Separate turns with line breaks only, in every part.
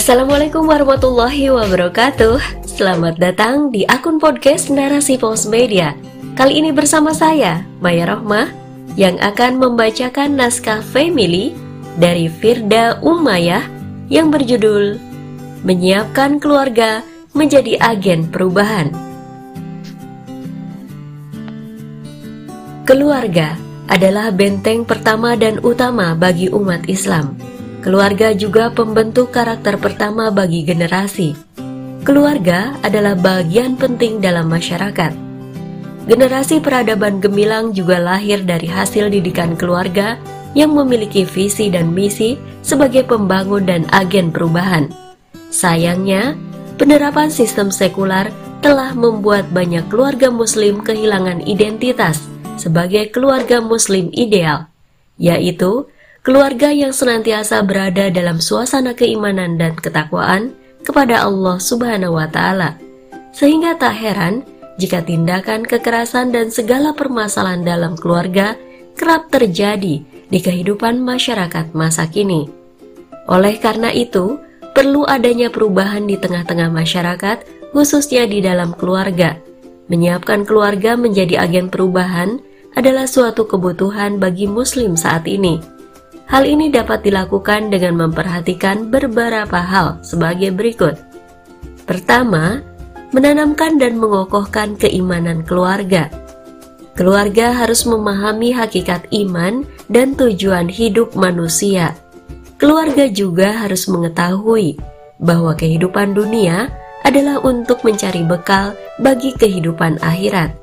Assalamualaikum warahmatullahi wabarakatuh. Selamat datang di akun podcast Narasi Pos Media. Kali ini bersama saya, Maya Rohmah Yang akan membacakan naskah family dari Firda Umayah Yang berjudul Menyiapkan keluarga menjadi agen perubahan. Keluarga adalah benteng pertama dan utama bagi umat Islam Keluarga juga pembentuk karakter pertama bagi generasi. Keluarga adalah bagian penting dalam masyarakat. Generasi peradaban gemilang juga lahir dari hasil didikan keluarga yang memiliki visi dan misi sebagai pembangun dan agen perubahan. Sayangnya, penerapan sistem sekular telah membuat banyak keluarga Muslim kehilangan identitas sebagai keluarga Muslim ideal, yaitu keluarga yang senantiasa berada dalam suasana keimanan dan ketakwaan kepada Allah Subhanahu wa Ta'ala, sehingga tak heran jika tindakan kekerasan dan segala permasalahan dalam keluarga kerap terjadi di kehidupan masyarakat masa kini. Oleh karena itu, perlu adanya perubahan di tengah-tengah masyarakat, khususnya di dalam keluarga. Menyiapkan keluarga menjadi agen perubahan adalah suatu kebutuhan bagi Muslim saat ini Hal ini dapat dilakukan dengan memperhatikan beberapa hal sebagai berikut. Pertama, menanamkan dan mengokohkan keimanan keluarga. Keluarga harus memahami hakikat iman dan tujuan hidup manusia. Keluarga juga harus mengetahui bahwa kehidupan dunia adalah untuk mencari bekal bagi kehidupan akhirat.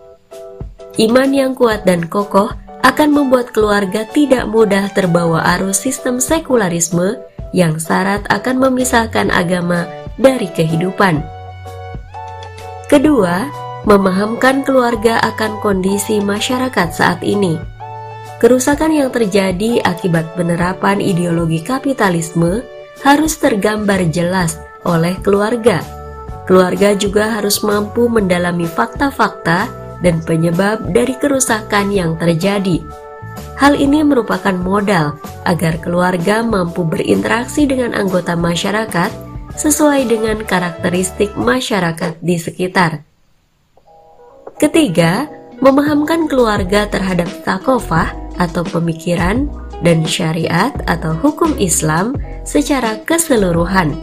Iman yang kuat dan kokoh akan membuat keluarga tidak mudah terbawa arus sistem sekularisme yang syarat akan memisahkan agama dari kehidupan. Kedua, memahamkan keluarga akan kondisi masyarakat saat ini. Kerusakan yang terjadi akibat penerapan ideologi kapitalisme harus tergambar jelas oleh keluarga. Keluarga juga harus mampu mendalami fakta-fakta dan penyebab dari kerusakan yang terjadi. Hal ini merupakan modal agar keluarga mampu berinteraksi dengan anggota masyarakat sesuai dengan karakteristik masyarakat di sekitar. Ketiga, memahamkan keluarga terhadap takofah atau pemikiran dan syariat atau hukum Islam secara keseluruhan.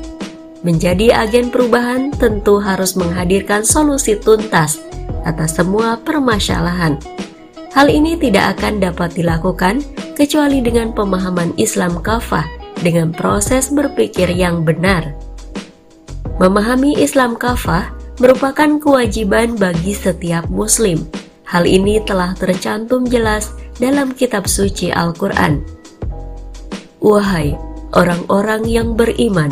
Menjadi agen perubahan tentu harus menghadirkan solusi tuntas atas semua permasalahan. Hal ini tidak akan dapat dilakukan kecuali dengan pemahaman Islam kafah dengan proses berpikir yang benar. Memahami Islam kafah merupakan kewajiban bagi setiap muslim. Hal ini telah tercantum jelas dalam kitab suci Al-Quran. Wahai orang-orang yang beriman,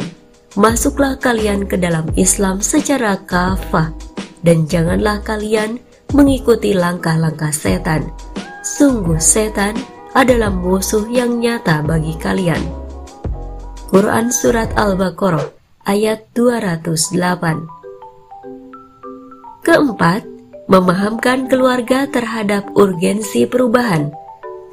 masuklah kalian ke dalam Islam secara kafah dan janganlah kalian mengikuti langkah-langkah setan. Sungguh setan adalah musuh yang nyata bagi kalian. Quran Surat Al-Baqarah ayat 208 Keempat, memahamkan keluarga terhadap urgensi perubahan.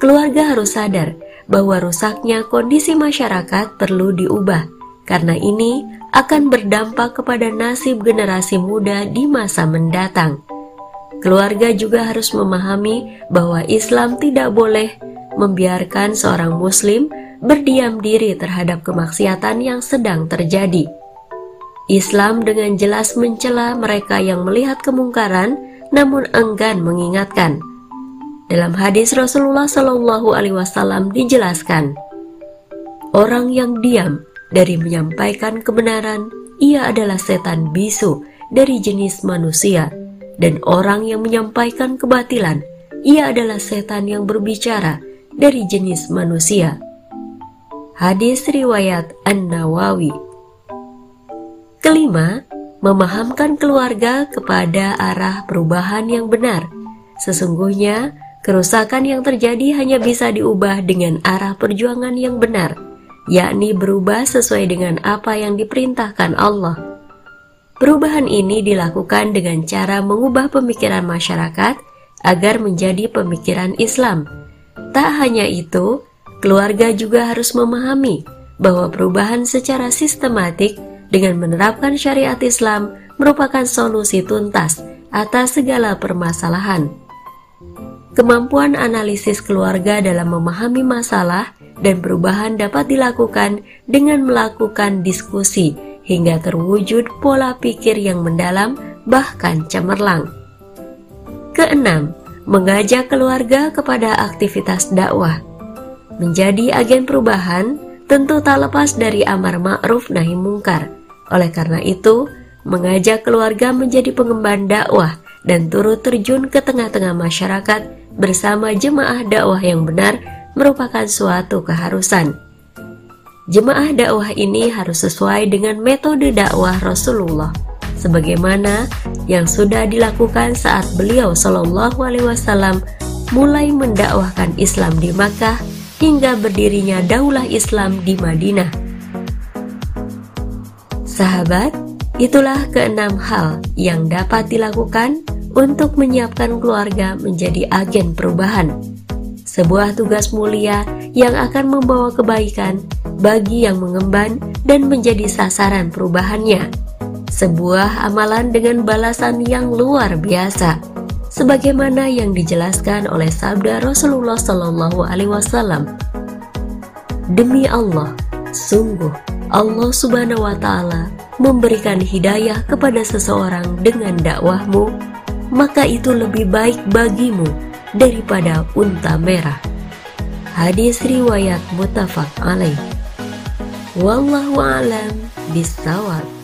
Keluarga harus sadar bahwa rusaknya kondisi masyarakat perlu diubah karena ini akan berdampak kepada nasib generasi muda di masa mendatang. Keluarga juga harus memahami bahwa Islam tidak boleh membiarkan seorang Muslim berdiam diri terhadap kemaksiatan yang sedang terjadi. Islam dengan jelas mencela mereka yang melihat kemungkaran namun enggan mengingatkan. Dalam hadis Rasulullah Shallallahu Alaihi Wasallam dijelaskan, orang yang diam dari menyampaikan kebenaran, ia adalah setan bisu dari jenis manusia, dan orang yang menyampaikan kebatilan, ia adalah setan yang berbicara dari jenis manusia. Hadis riwayat An-Nawawi. Kelima, memahamkan keluarga kepada arah perubahan yang benar. Sesungguhnya, kerusakan yang terjadi hanya bisa diubah dengan arah perjuangan yang benar yakni berubah sesuai dengan apa yang diperintahkan Allah. Perubahan ini dilakukan dengan cara mengubah pemikiran masyarakat agar menjadi pemikiran Islam. Tak hanya itu, keluarga juga harus memahami bahwa perubahan secara sistematik dengan menerapkan syariat Islam merupakan solusi tuntas atas segala permasalahan. Kemampuan analisis keluarga dalam memahami masalah dan perubahan dapat dilakukan dengan melakukan diskusi hingga terwujud pola pikir yang mendalam bahkan cemerlang. Keenam, mengajak keluarga kepada aktivitas dakwah. Menjadi agen perubahan tentu tak lepas dari amar ma'ruf nahi mungkar. Oleh karena itu, mengajak keluarga menjadi pengemban dakwah dan turut terjun ke tengah-tengah masyarakat bersama jemaah dakwah yang benar merupakan suatu keharusan. Jemaah dakwah ini harus sesuai dengan metode dakwah Rasulullah sebagaimana yang sudah dilakukan saat beliau Shallallahu alaihi wasallam mulai mendakwahkan Islam di Makkah hingga berdirinya Daulah Islam di Madinah. Sahabat, itulah keenam hal yang dapat dilakukan untuk menyiapkan keluarga menjadi agen perubahan. Sebuah tugas mulia yang akan membawa kebaikan bagi yang mengemban dan menjadi sasaran perubahannya. Sebuah amalan dengan balasan yang luar biasa, sebagaimana yang dijelaskan oleh sabda Rasulullah Shallallahu Alaihi Wasallam. Demi Allah, sungguh Allah Subhanahu Wa Taala memberikan hidayah kepada seseorang dengan dakwahmu maka itu lebih baik bagimu daripada unta merah. Hadis riwayat mutafak alaih. Wallahu alam bisawab.